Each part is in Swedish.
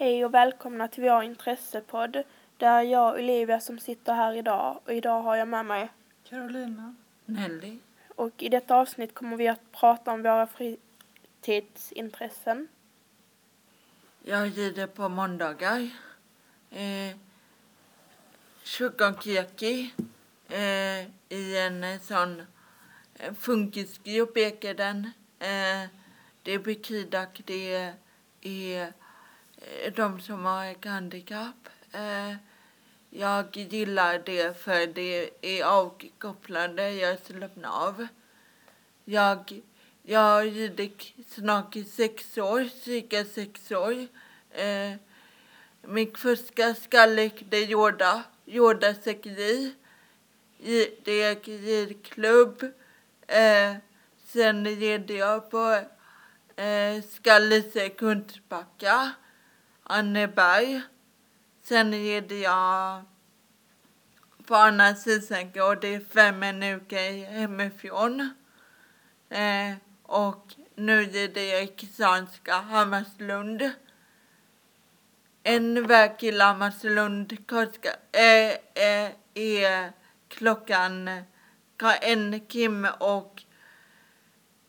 Hej och välkomna till vår intressepodd. Det är jag och Olivia som sitter här idag och idag har jag med mig Carolina. Nelly. och i detta avsnitt kommer vi att prata om våra fritidsintressen. Jag rider på måndagar. Eh, Shugonkeki eh, i en eh, sån eh, funkisgrupp heter den. Eh, det är Bekidak, det är, Eh, de som har ett handikapp. Eh, jag gillar det för det är avkopplande, jag slappnar av. Jag, jag har ridit snart i sex år, cirka sex år. Eh, min första skallek det är Jorda Yoda Det är ridklubb. Eh, sen red jag på eh, Skallese Kungsbacka, Anneberg. Sen red jag på andra sidan går det fem minuter hemifrån. Eh, och nu rider jag i Kristianska, Hammarslund. En väg till Hammarslund kostar, eh, eh, är klockan en timme och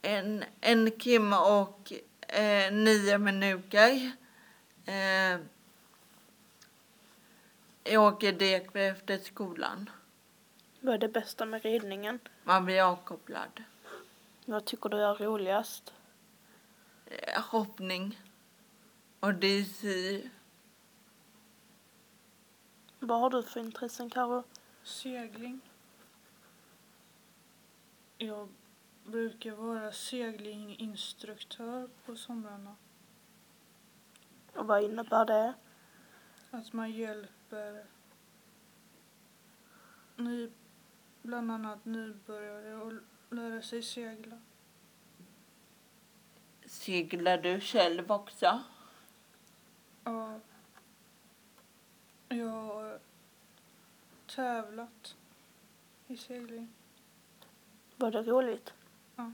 en, en timme och eh, nio minuter. Eh, jag åker direkt efter skolan. Vad är det bästa med ridningen? Man blir avkopplad. Vad tycker du är roligast? Eh, hoppning och dressyr. Vad har du för intressen Karo? Segling. Jag brukar vara seglinginstruktör på somrarna. Och vad innebär det? Att man hjälper ny, bland annat nybörjare att lära sig segla. Seglar du själv också? Ja. Jag har tävlat i segling. Var det roligt? Ja.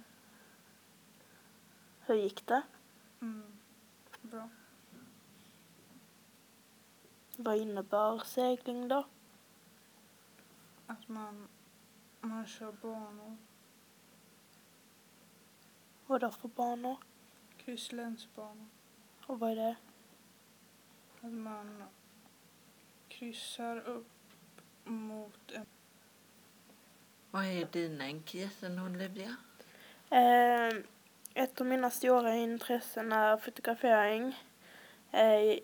Hur gick det? Mm. Bra. Vad innebär segling då? Att man, man kör banor. Vad då för banor? Krysslänsbanor. Och vad är det? Att man kryssar upp mot en... Vad är dina intressen, Olivia? Eh, ett av mina stora intressen är fotografering. Eh,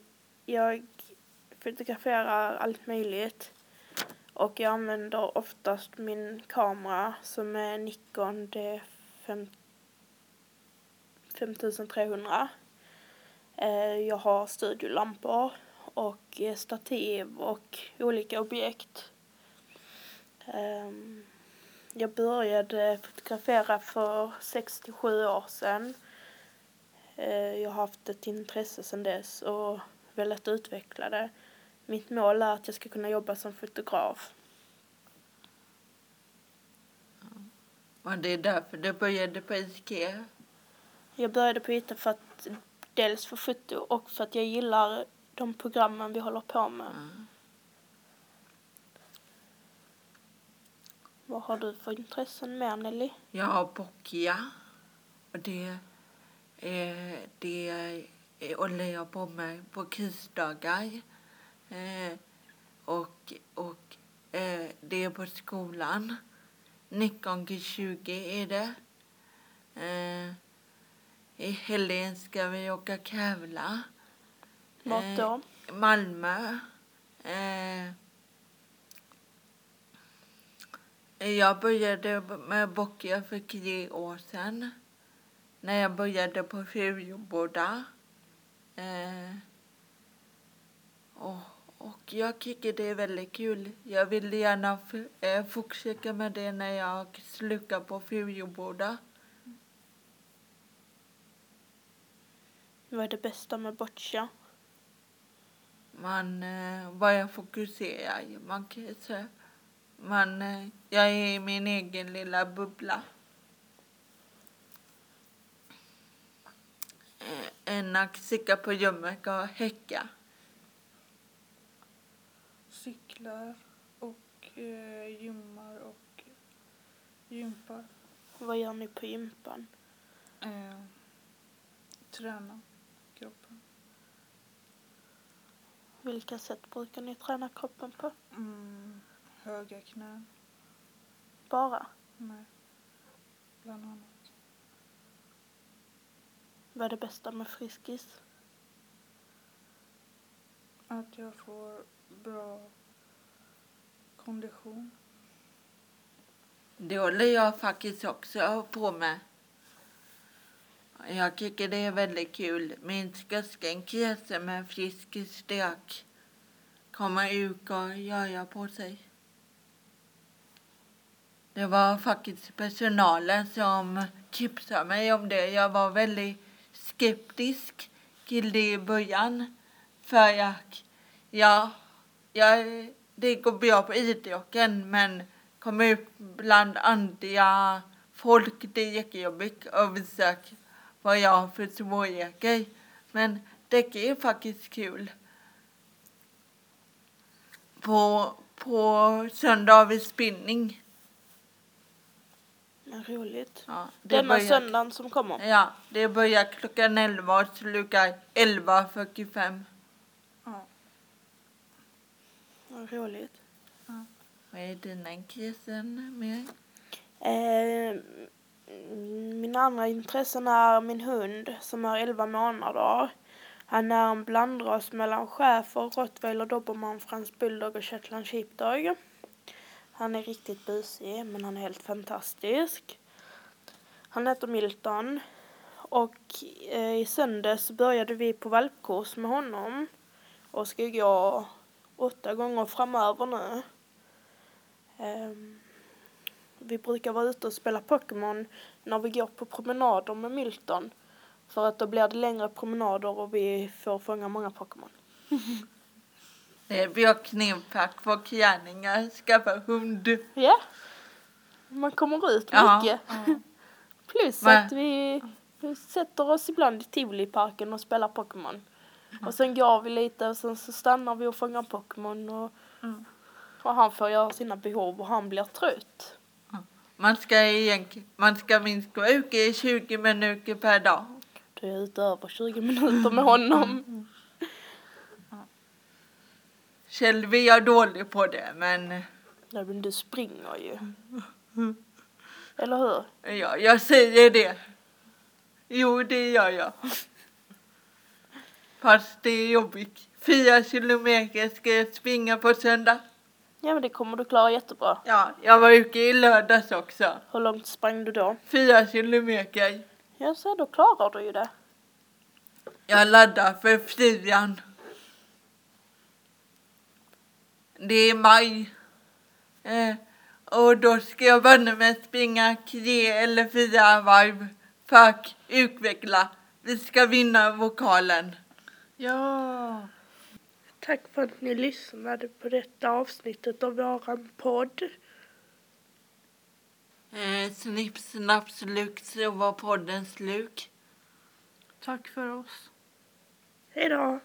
jag fotograferar allt möjligt och jag använder oftast min kamera som är Nikon D5 5300. Eh, jag har studiolampor och eh, stativ och olika objekt. Ehm, jag började fotografera för 67 år sedan. Eh, jag har haft ett intresse sedan dess och velat utveckla det. Mitt mål är att jag ska kunna jobba som fotograf. Och det är därför du började på IKEA? Jag började på ITA för att dels för foto och för att jag gillar de programmen vi håller på med. Mm. Vad har du för intressen mer Nelly? Jag har Boccia. Och det, eh, det håller jag på med på krisdagar. Eh, och och eh, det är på skolan. 19 till 20 är det. Eh, I helgen ska vi åka tävla. Vart då? Malmö. Eh, jag började med Boccia för tre år sedan. När jag började på Furuboda. Eh, och, och jag tycker det är väldigt kul. Jag vill gärna eh, fortsätta med det när jag slutar på Furuboda. Vad är det bästa med boccia? Man eh, bara fokuserar. Man säga. Man, eh, jag är i min egen lilla bubbla. Eh, än att sitta på rummet och häcka. Cyklar och eh, gymmar och gympar. Vad gör ni på gympan? Eh, träna kroppen. Vilka sätt brukar ni träna kroppen på? Mm, höga knän. Bara? Nej. Bland annat. Vad är det bästa med Friskis? Att jag får bra kondition. Det håller jag faktiskt också på med. Jag tycker det är väldigt kul. Min största med frisk stök kommer ut och röra på sig. Det var faktiskt personalen som tipsade mig om det. Jag var väldigt skeptisk till det i början. För jag, jag, det går bra på idrotten men komma ut bland andra folk det är jättejobbigt och visa vad jag har för svårigheter. Men det är faktiskt kul. På, på söndag har vi spinning. Men roligt. Ja, det Denna börjar- söndagen som kommer. Ja, det börjar klockan 11 och slutar 11.45. Ja. Vad roligt. Vad är dina intressen mer? Eh, mina andra intressen är min hund som är 11 månader. Han är en blandras mellan schäfer, rottweiler, dobermann, fransk bulldog och shetland sheepdog. Han är riktigt busig men han är helt fantastisk. Han heter Milton och eh, i söndags började vi på valpkurs med honom och ska gå åtta gånger framöver nu. Ehm, vi brukar vara ute och spela Pokémon när vi går på promenader med Milton. För att då blir det längre promenader och vi får fånga många Pokémon. Det är bra kneppack för klänningar, skaffa hund. Ja, man kommer ut Ja. mycket. Plus Men- att vi vi sätter oss ibland i Tivoliparken och spelar Pokémon. Och sen går vi lite och sen så stannar vi och fångar Pokémon och, Mm. och han får göra sina behov och han blir trött. Man ska, egentligen, man ska minst gå ut i 20 minuter per dag. Då är ute över 20 minuter med honom. Själv är jag dålig på det, men Nej men du springer ju. Eller hur? ja, jag säger det. Jo, det gör jag. Fast det är jobbigt. Fyra kilometer ska jag springa på söndag. Ja men det kommer du klara jättebra. Ja, jag var ute i lördags också. Hur långt sprang du då? Fyra kilometer. Ja så då klarar du ju det. Jag laddar för fyran. Det är maj. Eh, och då ska jag med att springa tre eller fyra varv för att utveckla. Vi ska vinna vokalen. Ja. Tack för att ni lyssnade på detta avsnittet av våran podd. Eh, snipp, snapp, sluk så var podden slut. Tack för oss. Hejdå!